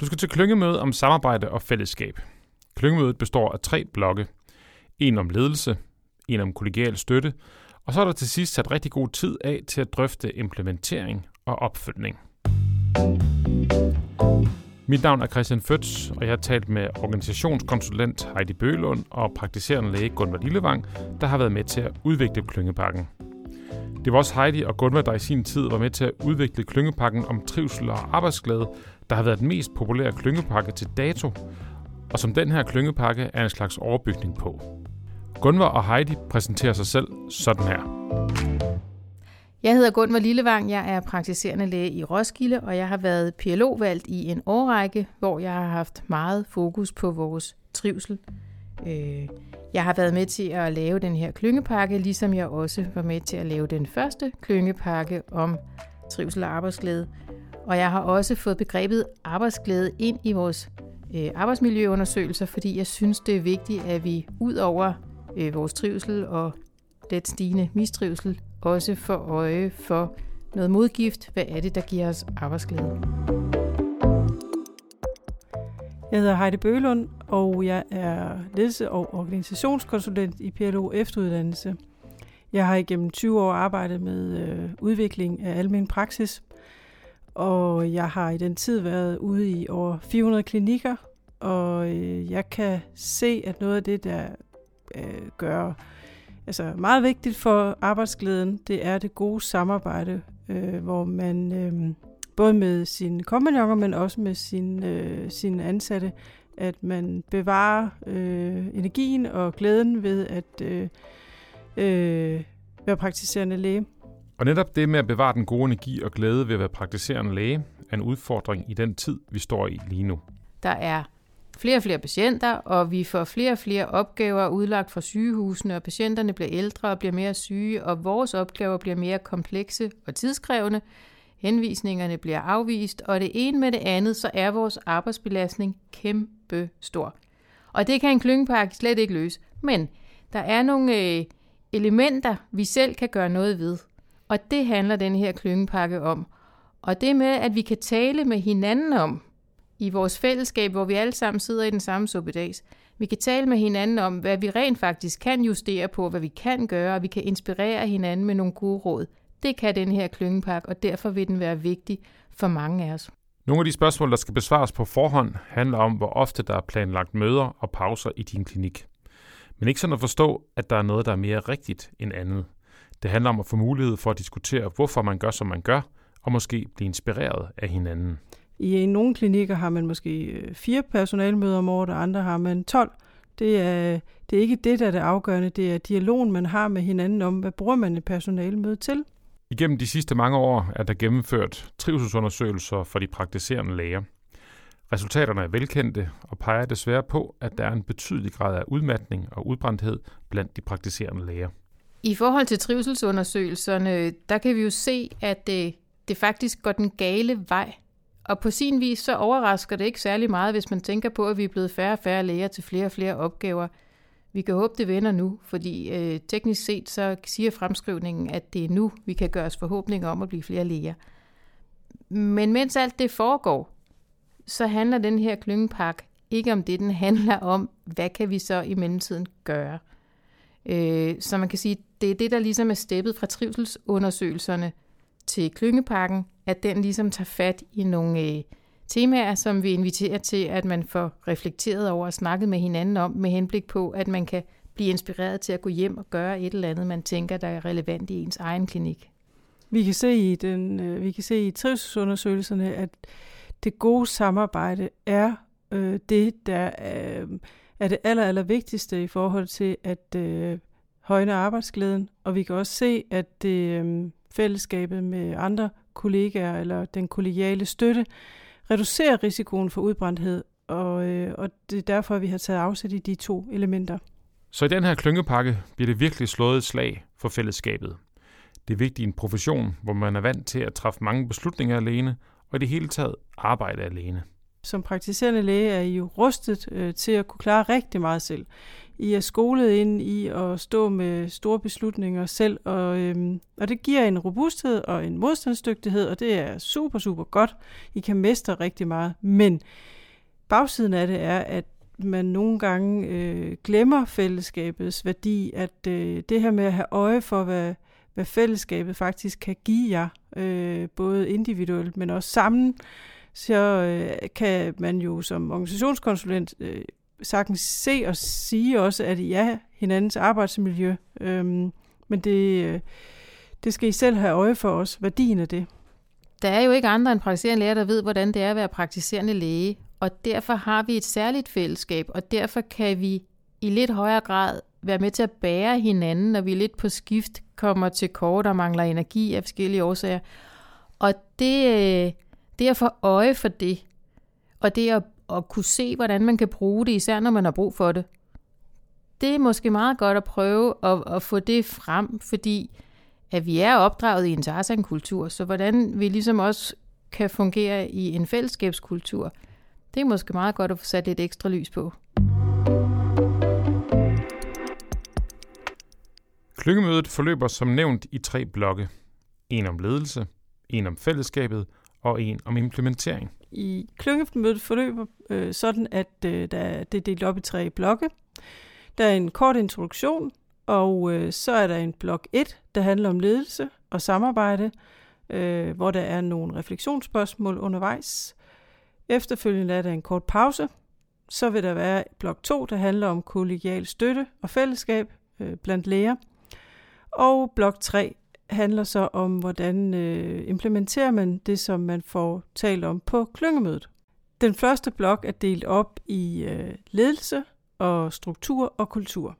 Du skal til klyngemøde om samarbejde og fællesskab. Klyngemødet består af tre blokke. En om ledelse, en om kollegial støtte, og så er der til sidst sat rigtig god tid af til at drøfte implementering og opfølgning. Mit navn er Christian Føds, og jeg har talt med organisationskonsulent Heidi Bølund og praktiserende læge Gunvar Lillevang, der har været med til at udvikle klyngepakken. Det var også Heidi og Gunvar, der i sin tid var med til at udvikle klyngepakken om trivsel og arbejdsglæde, der har været den mest populære klyngepakke til dato, og som den her klyngepakke er en slags overbygning på. Gunvar og Heidi præsenterer sig selv sådan her. Jeg hedder Gunvar Lillevang, jeg er praktiserende læge i Roskilde, og jeg har været PLO-valgt i en årrække, hvor jeg har haft meget fokus på vores trivsel. Øh, jeg har været med til at lave den her klyngepakke, ligesom jeg også var med til at lave den første klyngepakke om trivsel og arbejdsglæde. Og jeg har også fået begrebet arbejdsglæde ind i vores øh, arbejdsmiljøundersøgelser, fordi jeg synes, det er vigtigt, at vi ud over øh, vores trivsel og let stigende mistrivsel, også får øje for noget modgift. Hvad er det, der giver os arbejdsglæde? Jeg hedder Heidi Bølund, og jeg er ledelse- og organisationskonsulent i PLO Efteruddannelse. Jeg har igennem 20 år arbejdet med øh, udvikling af almen praksis, og jeg har i den tid været ude i over 400 klinikker, og øh, jeg kan se, at noget af det, der øh, gør altså meget vigtigt for arbejdsglæden, det er det gode samarbejde, øh, hvor man øh, både med sine kompagnoner, men også med sin, øh, sine ansatte, at man bevarer øh, energien og glæden ved at øh, øh, være praktiserende læge. Og netop det med at bevare den gode energi og glæde ved at være praktiserende læge, er en udfordring i den tid, vi står i lige nu. Der er flere og flere patienter, og vi får flere og flere opgaver udlagt fra sygehusene, og patienterne bliver ældre og bliver mere syge, og vores opgaver bliver mere komplekse og tidskrævende. Henvisningerne bliver afvist, og det ene med det andet, så er vores arbejdsbelastning kæmpe stor. Og det kan en klyngepakke slet ikke løse. Men der er nogle øh, elementer, vi selv kan gøre noget ved. Og det handler den her klyngepakke om. Og det med, at vi kan tale med hinanden om, i vores fællesskab, hvor vi alle sammen sidder i den samme suppedags. Vi kan tale med hinanden om, hvad vi rent faktisk kan justere på, hvad vi kan gøre, og vi kan inspirere hinanden med nogle gode råd. Det kan den her klyngepakke, og derfor vil den være vigtig for mange af os. Nogle af de spørgsmål, der skal besvares på forhånd, handler om, hvor ofte der er planlagt møder og pauser i din klinik. Men ikke sådan at forstå, at der er noget, der er mere rigtigt end andet. Det handler om at få mulighed for at diskutere, hvorfor man gør, som man gør, og måske blive inspireret af hinanden. I nogle klinikker har man måske øh, fire personalmøder om året, og andre har man 12. Det er, det er ikke det, der er det afgørende. Det er dialogen, man har med hinanden om, hvad bruger man et personalmøde til. Igennem de sidste mange år er der gennemført trivselsundersøgelser for de praktiserende læger. Resultaterne er velkendte og peger desværre på, at der er en betydelig grad af udmattning og udbrændthed blandt de praktiserende læger. I forhold til trivselsundersøgelserne, der kan vi jo se, at det, det faktisk går den gale vej. Og på sin vis så overrasker det ikke særlig meget, hvis man tænker på, at vi er blevet færre og færre læger til flere og flere opgaver. Vi kan håbe, det vender nu, fordi øh, teknisk set så siger fremskrivningen, at det er nu, vi kan gøre os forhåbninger om at blive flere læger. Men mens alt det foregår, så handler den her klyngepakke ikke om det, den handler om, hvad kan vi så i mellemtiden gøre. Øh, så man kan sige, det er det, der ligesom er steppet fra trivselsundersøgelserne til klyngepakken, at den ligesom tager fat i nogle øh, temaer, som vi inviterer til, at man får reflekteret over og snakket med hinanden om, med henblik på, at man kan blive inspireret til at gå hjem og gøre et eller andet, man tænker, der er relevant i ens egen klinik. Vi kan se i, den, øh, vi kan se i trivselsundersøgelserne, at det gode samarbejde er øh, det, der øh, er det aller, aller vigtigste i forhold til at øh, højne arbejdsglæden. Og vi kan også se, at det øh, fællesskabet med andre kollegaer eller den kollegiale støtte reducerer risikoen for udbrændthed, og, øh, og det er derfor, vi har taget afsæt i de to elementer. Så i den her klyngepakke bliver det virkelig slået et slag for fællesskabet. Det er vigtigt i en profession, hvor man er vant til at træffe mange beslutninger alene, og i det hele taget arbejde alene. Som praktiserende læge er I jo rustet øh, til at kunne klare rigtig meget selv. I er skolet ind i at stå med store beslutninger selv, og, øhm, og det giver en robusthed og en modstandsdygtighed, og det er super, super godt. I kan mestre rigtig meget, men bagsiden af det er, at man nogle gange øh, glemmer fællesskabets værdi, at øh, det her med at have øje for, hvad, hvad fællesskabet faktisk kan give jer, øh, både individuelt, men også sammen, så øh, kan man jo som organisationskonsulent øh, sagtens se og sige også, at I er hinandens arbejdsmiljø. Øhm, men det, øh, det skal I selv have øje for os, værdien af det. Der er jo ikke andre end praktiserende læger, der ved, hvordan det er at være praktiserende læge, og derfor har vi et særligt fællesskab, og derfor kan vi i lidt højere grad være med til at bære hinanden, når vi lidt på skift kommer til kort og mangler energi af forskellige årsager. Og det, øh, det at få øje for det, og det at, at kunne se, hvordan man kan bruge det, især når man har brug for det, det er måske meget godt at prøve at, at få det frem, fordi at vi er opdraget i en Tarzan-kultur, så hvordan vi ligesom også kan fungere i en fællesskabskultur, det er måske meget godt at få sat lidt ekstra lys på. Klyngemødet forløber som nævnt i tre blokke. En om ledelse, en om fællesskabet og en om implementering. I klyngemødet forløber øh, sådan, at øh, der, det er delt op i tre blokke. Der er en kort introduktion, og øh, så er der en blok 1, der handler om ledelse og samarbejde, øh, hvor der er nogle refleksionsspørgsmål undervejs. Efterfølgende er der en kort pause. Så vil der være blok 2, der handler om kollegial støtte og fællesskab øh, blandt læger. Og blok 3 handler så om, hvordan øh, implementerer man det, som man får talt om på klyngemødet. Den første blok er delt op i øh, ledelse og struktur og kultur.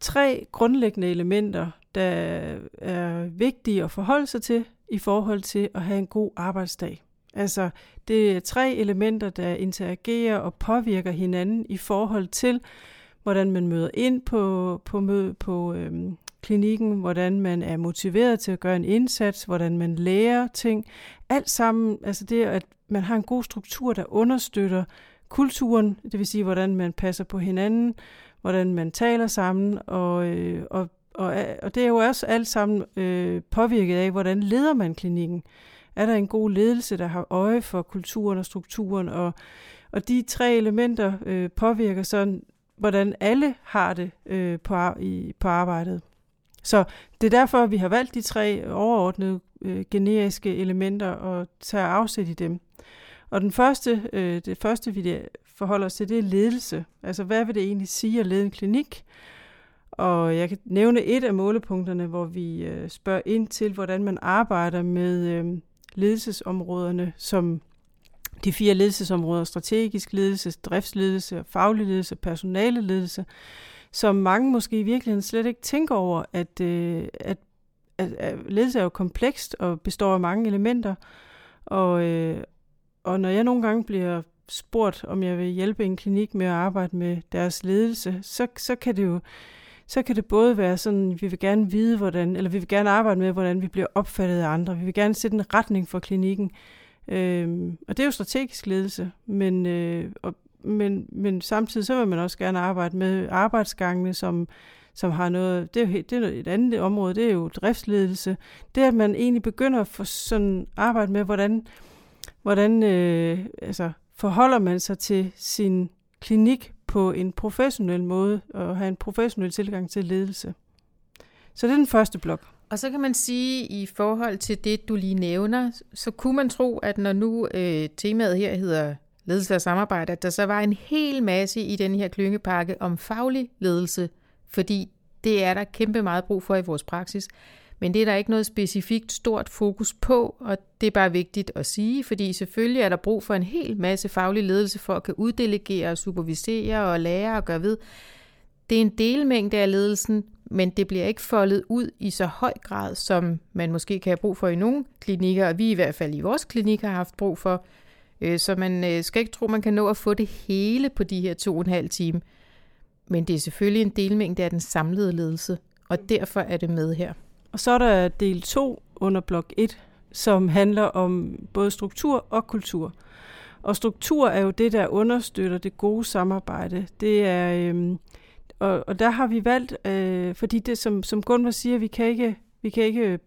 Tre grundlæggende elementer, der er vigtige at forholde sig til i forhold til at have en god arbejdsdag. Altså, det er tre elementer, der interagerer og påvirker hinanden i forhold til, hvordan man møder ind på, på, møde, på øhm, klinikken, hvordan man er motiveret til at gøre en indsats, hvordan man lærer ting. Alt sammen, altså det, at man har en god struktur, der understøtter kulturen, det vil sige, hvordan man passer på hinanden, hvordan man taler sammen, og, øh, og, og, og det er jo også alt sammen øh, påvirket af, hvordan leder man klinikken. Er der en god ledelse, der har øje for kulturen og strukturen, og, og de tre elementer øh, påvirker sådan, hvordan alle har det øh, på, i, på arbejdet. Så det er derfor, vi har valgt de tre overordnede øh, generiske elementer og tager afsæt i dem. Og den første, øh, det første, vi forholder os til, det er ledelse. Altså, hvad vil det egentlig sige at lede en klinik? Og jeg kan nævne et af målepunkterne, hvor vi øh, spørger ind til, hvordan man arbejder med øh, ledelsesområderne, som de fire ledelsesområder, strategisk ledelse, driftsledelse, faglig ledelse, personaleledelse, som mange måske i virkeligheden slet ikke tænker over, at, øh, at, at, at ledelse er jo komplekst og består af mange elementer. Og, øh, og når jeg nogle gange bliver spurgt, om jeg vil hjælpe en klinik med at arbejde med deres ledelse, så, så kan det jo så kan det både være sådan, vi vil gerne vide, hvordan, eller vi vil gerne arbejde med, hvordan vi bliver opfattet af andre. Vi vil gerne sætte en retning for klinikken. Øhm, og det er jo strategisk ledelse, men, øh, og, men, men samtidig så vil man også gerne arbejde med arbejdsgangene, som, som har noget, det er jo det er et andet område, det er jo driftsledelse. Det at man egentlig begynder at få sådan arbejde med, hvordan, hvordan øh, altså, forholder man sig til sin klinik på en professionel måde, og have en professionel tilgang til ledelse. Så det er den første blok. Og så kan man sige, i forhold til det, du lige nævner, så kunne man tro, at når nu øh, temaet her hedder ledelse og samarbejde, at der så var en hel masse i den her klyngepakke om faglig ledelse, fordi det er der kæmpe meget brug for i vores praksis. Men det er der ikke noget specifikt stort fokus på, og det er bare vigtigt at sige, fordi selvfølgelig er der brug for en hel masse faglig ledelse for at kan uddelegere, supervisere og lære og gøre ved. Det er en delmængde af ledelsen, men det bliver ikke foldet ud i så høj grad, som man måske kan have brug for i nogle klinikker, og vi i hvert fald i vores klinik har haft brug for. Øh, så man øh, skal ikke tro, man kan nå at få det hele på de her to og en halv time. Men det er selvfølgelig en delmængde af den samlede ledelse, og derfor er det med her. Og så er der del 2 under blok 1, som handler om både struktur og kultur. Og struktur er jo det, der understøtter det gode samarbejde. Det er, øhm, og, og der har vi valgt, øh, fordi det, som, som Gunvar siger, vi kan ikke, vi kan ikke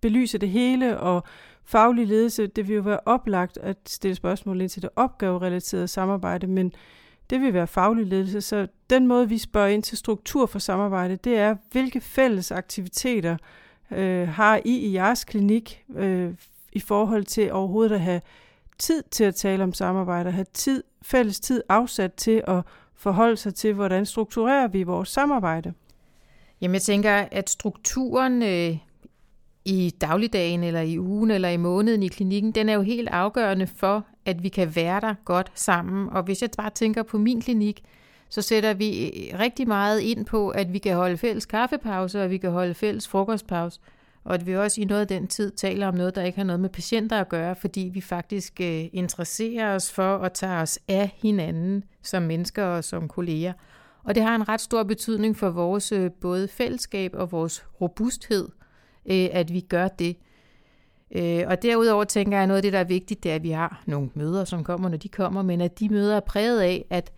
belyse det hele, og faglig ledelse, det vil jo være oplagt at stille spørgsmål ind til det opgaverelaterede samarbejde, men det vil være faglig ledelse. Så den måde, vi spørger ind til struktur for samarbejde, det er, hvilke fælles aktiviteter øh, har I i jeres klinik øh, i forhold til overhovedet at have tid til at tale om samarbejde, have tid, fælles tid afsat til at forholde sig til, hvordan strukturerer vi vores samarbejde? Jamen jeg tænker, at strukturen øh, i dagligdagen, eller i ugen, eller i måneden i klinikken, den er jo helt afgørende for, at vi kan være der godt sammen. Og hvis jeg bare tænker på min klinik, så sætter vi øh, rigtig meget ind på, at vi kan holde fælles kaffepause, og vi kan holde fælles frokostpause. Og at vi også i noget af den tid taler om noget, der ikke har noget med patienter at gøre, fordi vi faktisk øh, interesserer os for at tage os af hinanden som mennesker og som kolleger. Og det har en ret stor betydning for vores øh, både fællesskab og vores robusthed, øh, at vi gør det. Øh, og derudover tænker jeg, at noget af det, der er vigtigt, det er, at vi har nogle møder, som kommer, når de kommer, men at de møder er præget af, at,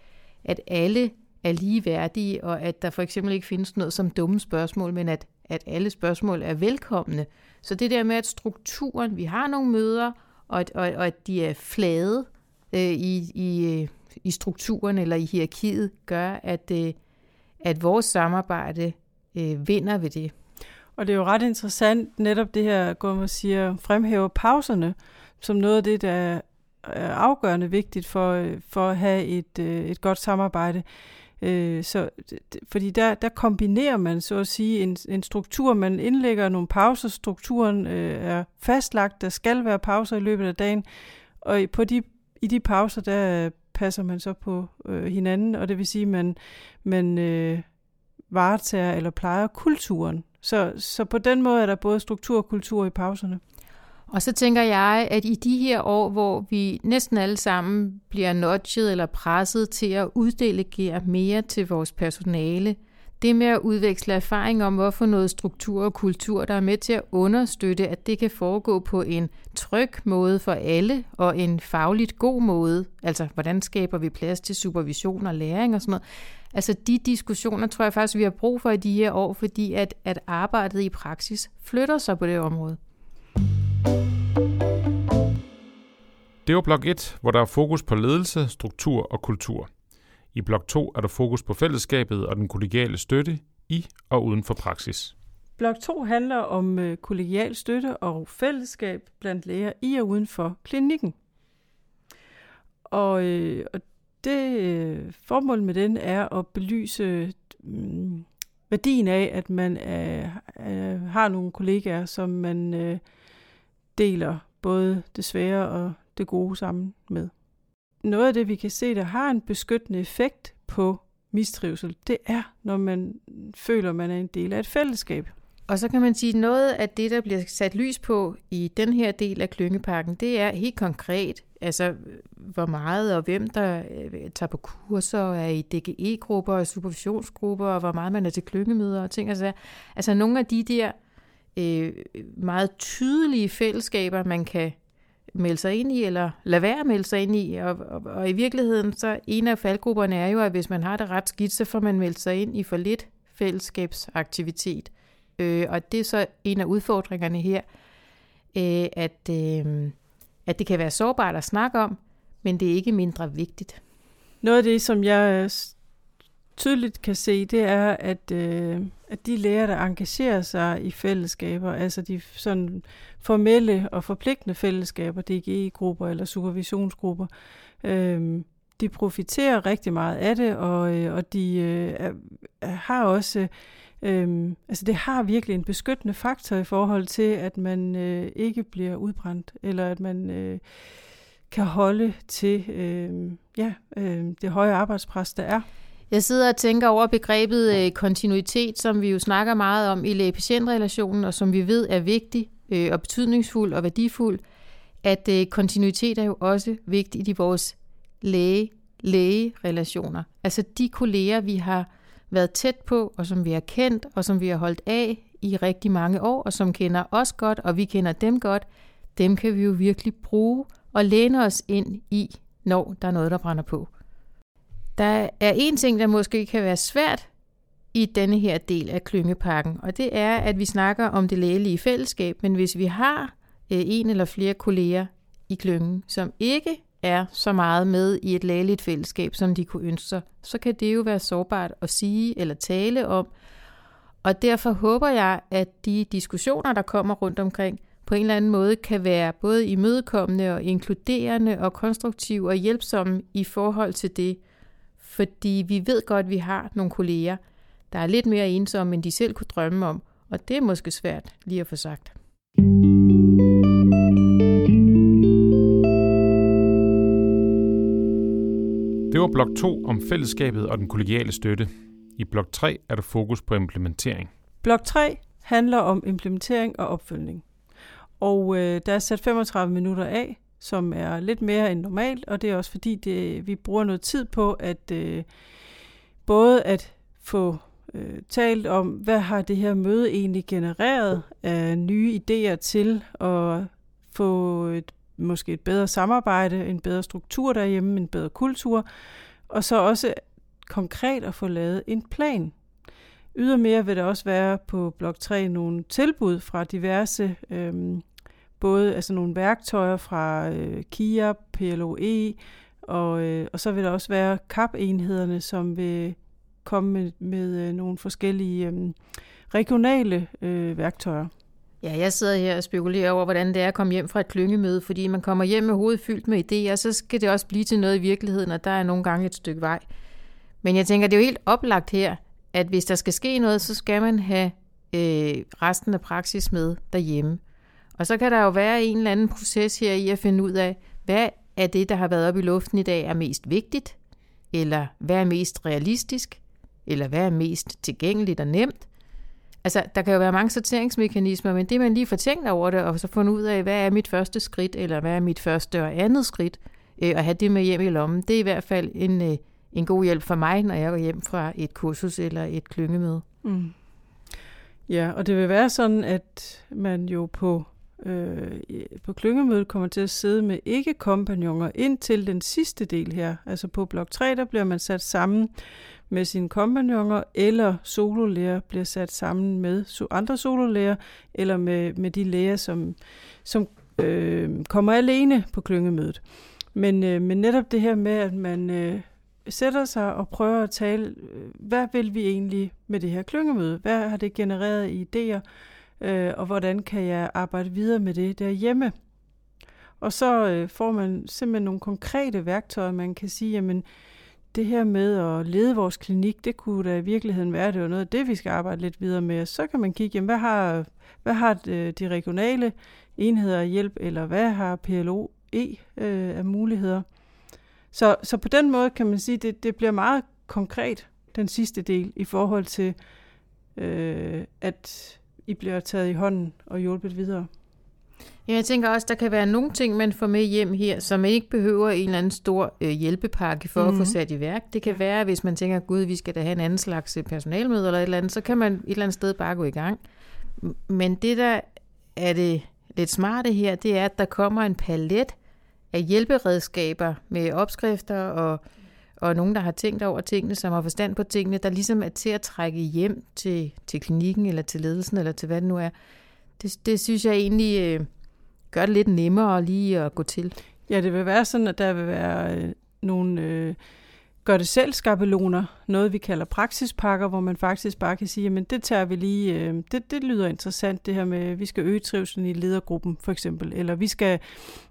at alle er ligeværdige, og at der for eksempel ikke findes noget som dumme spørgsmål, men at, at alle spørgsmål er velkomne. Så det der med, at strukturen, vi har nogle møder, og at, og, og at de er flade øh, i, i, øh, i strukturen eller i hierarkiet, gør, at, øh, at vores samarbejde øh, vinder ved det. Og det er jo ret interessant, netop det her, går man siger, fremhæver pauserne, som noget af det, der er afgørende vigtigt for, øh, for at have et, øh, et godt samarbejde. Øh, så, fordi der, der kombinerer man så at sige en, en struktur, man indlægger nogle pauser, strukturen øh, er fastlagt, der skal være pauser i løbet af dagen, og på de, i de pauser, der passer man så på øh, hinanden, og det vil sige, at man, man øh, varetager eller plejer kulturen. Så, så på den måde er der både struktur og kultur i pauserne. Og så tænker jeg, at i de her år, hvor vi næsten alle sammen bliver nudget eller presset til at uddelegere mere til vores personale, det med at udveksle erfaring om, hvorfor noget struktur og kultur, der er med til at understøtte, at det kan foregå på en tryg måde for alle, og en fagligt god måde. Altså, hvordan skaber vi plads til supervision og læring og sådan noget. Altså, de diskussioner tror jeg faktisk, vi har brug for i de her år, fordi at, at arbejdet i praksis flytter sig på det område. Det var blok 1, hvor der er fokus på ledelse, struktur og kultur. I blok 2 er der fokus på fællesskabet og den kollegiale støtte i og uden for praksis. Blok 2 handler om øh, kollegial støtte og fællesskab blandt læger i og uden for klinikken. Og, øh, og det øh, formål med den er at belyse øh, værdien af, at man øh, øh, har nogle kollegaer, som man øh, deler både det svære og det gode sammen med. Noget af det, vi kan se, der har en beskyttende effekt på mistrivsel, det er, når man føler, man er en del af et fællesskab. Og så kan man sige, at noget af det, der bliver sat lys på i den her del af klyngepakken, det er helt konkret, altså hvor meget og hvem der øh, tager på kurser og er i DGE-grupper og supervisionsgrupper, og hvor meget man er til klyngemøder og ting. Altså, altså nogle af de der øh, meget tydelige fællesskaber, man kan melde sig ind i, eller lade være at melde sig ind i. Og, og, og i virkeligheden, så en af faldgrupperne er jo, at hvis man har det ret skidt, så får man meldt sig ind i for lidt fællesskabsaktivitet. Øh, og det er så en af udfordringerne her, øh, at, øh, at det kan være sårbart at snakke om, men det er ikke mindre vigtigt. Noget af det, som jeg øh, tydeligt kan se, det er, at, øh, at de læger, der engagerer sig i fællesskaber, altså de sådan formelle og forpligtende fællesskaber, DGE-grupper eller supervisionsgrupper, øh, de profiterer rigtig meget af det, og, øh, og de øh, har også, øh, altså det har virkelig en beskyttende faktor i forhold til, at man øh, ikke bliver udbrændt, eller at man øh, kan holde til øh, ja, øh, det høje arbejdspres, der er. Jeg sidder og tænker over begrebet øh, kontinuitet, som vi jo snakker meget om i læge-patient-relationen, og som vi ved er vigtig øh, og betydningsfuld og værdifuld, at øh, kontinuitet er jo også vigtigt i vores læge-læge-relationer. Altså de kolleger, vi har været tæt på, og som vi har kendt, og som vi har holdt af i rigtig mange år, og som kender os godt, og vi kender dem godt, dem kan vi jo virkelig bruge og læne os ind i, når der er noget, der brænder på. Der er en ting, der måske kan være svært i denne her del af klyngepakken, og det er, at vi snakker om det lægelige fællesskab, men hvis vi har øh, en eller flere kolleger i klyngen, som ikke er så meget med i et lægeligt fællesskab, som de kunne ønske sig, så kan det jo være sårbart at sige eller tale om. Og derfor håber jeg, at de diskussioner, der kommer rundt omkring, på en eller anden måde kan være både imødekommende og inkluderende og konstruktive og hjælpsomme i forhold til det. Fordi vi ved godt, at vi har nogle kolleger, der er lidt mere ensomme, end de selv kunne drømme om, og det er måske svært lige at få sagt. Det var blok 2 om fællesskabet og den kollegiale støtte. I blok 3 er der fokus på implementering. Blok 3 handler om implementering og opfølgning. Og øh, der er sat 35 minutter af, som er lidt mere end normalt, og det er også fordi, det, vi bruger noget tid på at øh, både at få øh, talt om, hvad har det her møde egentlig genereret af nye idéer til at få et, måske et bedre samarbejde, en bedre struktur derhjemme, en bedre kultur, og så også konkret at få lavet en plan. Ydermere vil der også være på blok 3 nogle tilbud fra diverse, øh, både altså nogle værktøjer fra øh, KIA, PLOE, og, øh, og så vil der også være KAP-enhederne, som vil komme med, med øh, nogle forskellige øh, regionale øh, værktøjer. Ja, jeg sidder her og spekulerer over, hvordan det er at komme hjem fra et klyngemøde, fordi man kommer hjem med hovedet fyldt med idéer, så skal det også blive til noget i virkeligheden, og der er nogle gange et stykke vej. Men jeg tænker, det er jo helt oplagt her, at hvis der skal ske noget, så skal man have øh, resten af praksis med derhjemme. Og så kan der jo være en eller anden proces her i at finde ud af, hvad er det, der har været op i luften i dag, er mest vigtigt, eller hvad er mest realistisk, eller hvad er mest tilgængeligt og nemt. Altså, der kan jo være mange sorteringsmekanismer, men det man lige får tænkt over det, og så fundet ud af, hvad er mit første skridt, eller hvad er mit første og andet skridt, øh, og have det med hjem i lommen, det er i hvert fald en, øh, en god hjælp for mig, når jeg går hjem fra et kursus eller et klyngemøde. Mm. Ja, og det vil være sådan, at man jo på øh, på klyngemødet kommer til at sidde med ikke-kompagnoner indtil den sidste del her. Altså på blok 3, der bliver man sat sammen med sine kompagnoner, eller sololærer bliver sat sammen med andre sololærer, eller med, med de læger, som, som øh, kommer alene på klyngemødet. Men, øh, men netop det her med, at man øh, sætter sig og prøver at tale, øh, hvad vil vi egentlig med det her klyngemøde? Hvad har det genereret i idéer? øh, og hvordan kan jeg arbejde videre med det derhjemme. Og så øh, får man simpelthen nogle konkrete værktøjer, man kan sige, jamen det her med at lede vores klinik, det kunne da i virkeligheden være, det var noget af det, vi skal arbejde lidt videre med. Så kan man kigge, jamen, hvad har, hvad har øh, de regionale enheder af hjælp, eller hvad har PLOE øh, af muligheder. Så, så på den måde kan man sige, det, det bliver meget konkret, den sidste del, i forhold til, øh, at i bliver taget i hånden og hjulpet videre. Ja, jeg tænker også, der kan være nogle ting, man får med hjem her, som ikke behøver en eller anden stor øh, hjælpepakke for mm-hmm. at få mhm. sat i værk. Det kan være, hvis man tænker, gud, vi skal da have en anden slags øh, personalmøde eller et eller andet, så kan man et eller andet sted bare gå i gang. Men det, der er det lidt smarte her, det er, at der kommer en palet af hjælperedskaber med opskrifter og og nogen, der har tænkt over tingene, som har forstand på tingene, der ligesom er til at trække hjem til, til klinikken, eller til ledelsen, eller til hvad det nu er. Det, det synes jeg egentlig øh, gør det lidt nemmere lige at gå til. Ja, det vil være sådan, at der vil være øh, nogle øh, gør det selv skabeloner, noget vi kalder praksispakker, hvor man faktisk bare kan sige, men det tager vi lige, øh, det, det lyder interessant, det her med, at vi skal øge trivselen i ledergruppen for eksempel, eller vi skal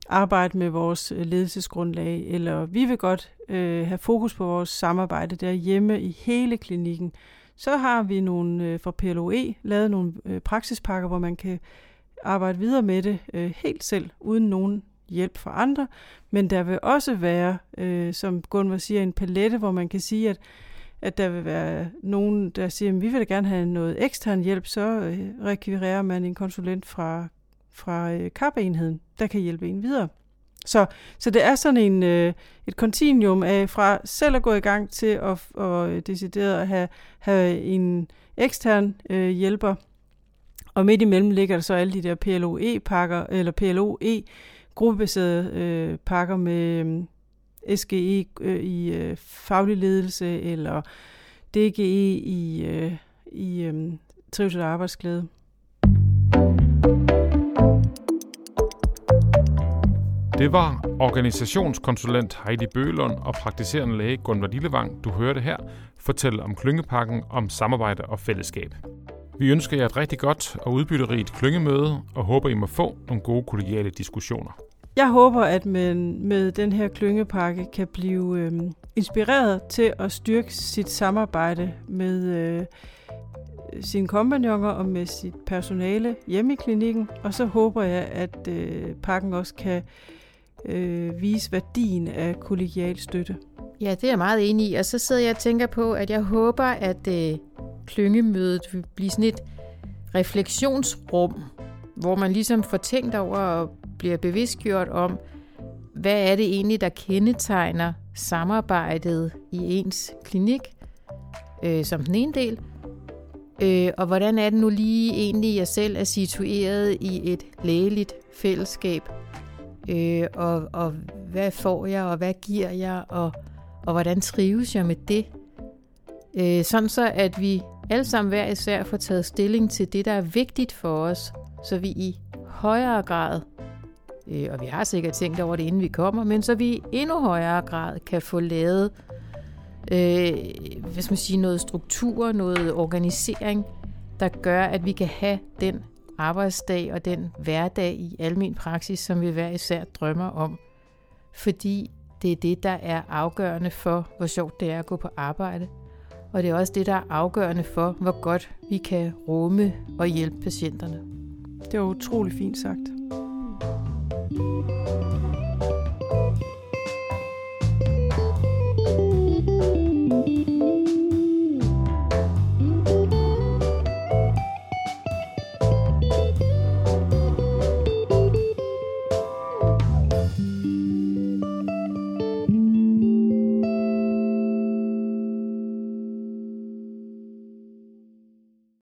arbejde med vores øh, ledelsesgrundlag, eller vi vil godt øh, have fokus på vores samarbejde derhjemme i hele klinikken. Så har vi nogle øh, fra PLOE lavet nogle øh, praksispakker, hvor man kan arbejde videre med det øh, helt selv, uden nogen hjælp fra andre, men der vil også være, øh, som Gunvor siger, en palette, hvor man kan sige, at, at der vil være nogen, der siger, at vi vil da gerne have noget ekstern hjælp, så øh, rekvirerer man en konsulent fra, fra øh, KAP-enheden, der kan hjælpe en videre. Så, så det er sådan en, øh, et kontinuum af fra selv at gå i gang til at og øh, decideret at have, have en ekstern øh, hjælper, og midt imellem ligger der så alle de der PLOE-pakker, eller PLOE gruppebaserede øh, pakker med øh, SGE øh, i øh, faglig ledelse, eller DGE i, øh, i øh, trivsel og arbejdsglæde. Det var organisationskonsulent Heidi Bølund og praktiserende læge Gunvar Lillevang, du hørte her, fortælle om klyngepakken, om samarbejde og fællesskab. Vi ønsker jer et rigtig godt og udbytterigt klyngemøde, og håber, I må få nogle gode kollegiale diskussioner. Jeg håber, at man med den her klyngepakke kan blive øh, inspireret til at styrke sit samarbejde med øh, sine kompagnoner og med sit personale hjemme i klinikken. Og så håber jeg, at øh, pakken også kan øh, vise værdien af kollegial støtte. Ja, det er jeg meget enig i. Og så sidder jeg og tænker på, at jeg håber, at øh, klyngemødet vil blive sådan et refleksionsrum, hvor man ligesom får tænkt over og bliver bevidstgjort om, hvad er det egentlig, der kendetegner samarbejdet i ens klinik, øh, som den ene del, øh, og hvordan er det nu lige egentlig, jeg selv er situeret i et lægeligt fællesskab, øh, og, og hvad får jeg, og hvad giver jeg, og, og hvordan trives jeg med det, øh, sådan så at vi alle sammen hver især får taget stilling til det, der er vigtigt for os, så vi i højere grad, øh, og vi har sikkert tænkt over det, inden vi kommer, men så vi i endnu højere grad kan få lavet øh, hvad skal man sige, noget struktur, noget organisering, der gør, at vi kan have den arbejdsdag og den hverdag i almen praksis, som vi hver især drømmer om. Fordi det er det, der er afgørende for, hvor sjovt det er at gå på arbejde. Og det er også det, der er afgørende for, hvor godt vi kan rumme og hjælpe patienterne. Det var utrolig fint sagt. thank you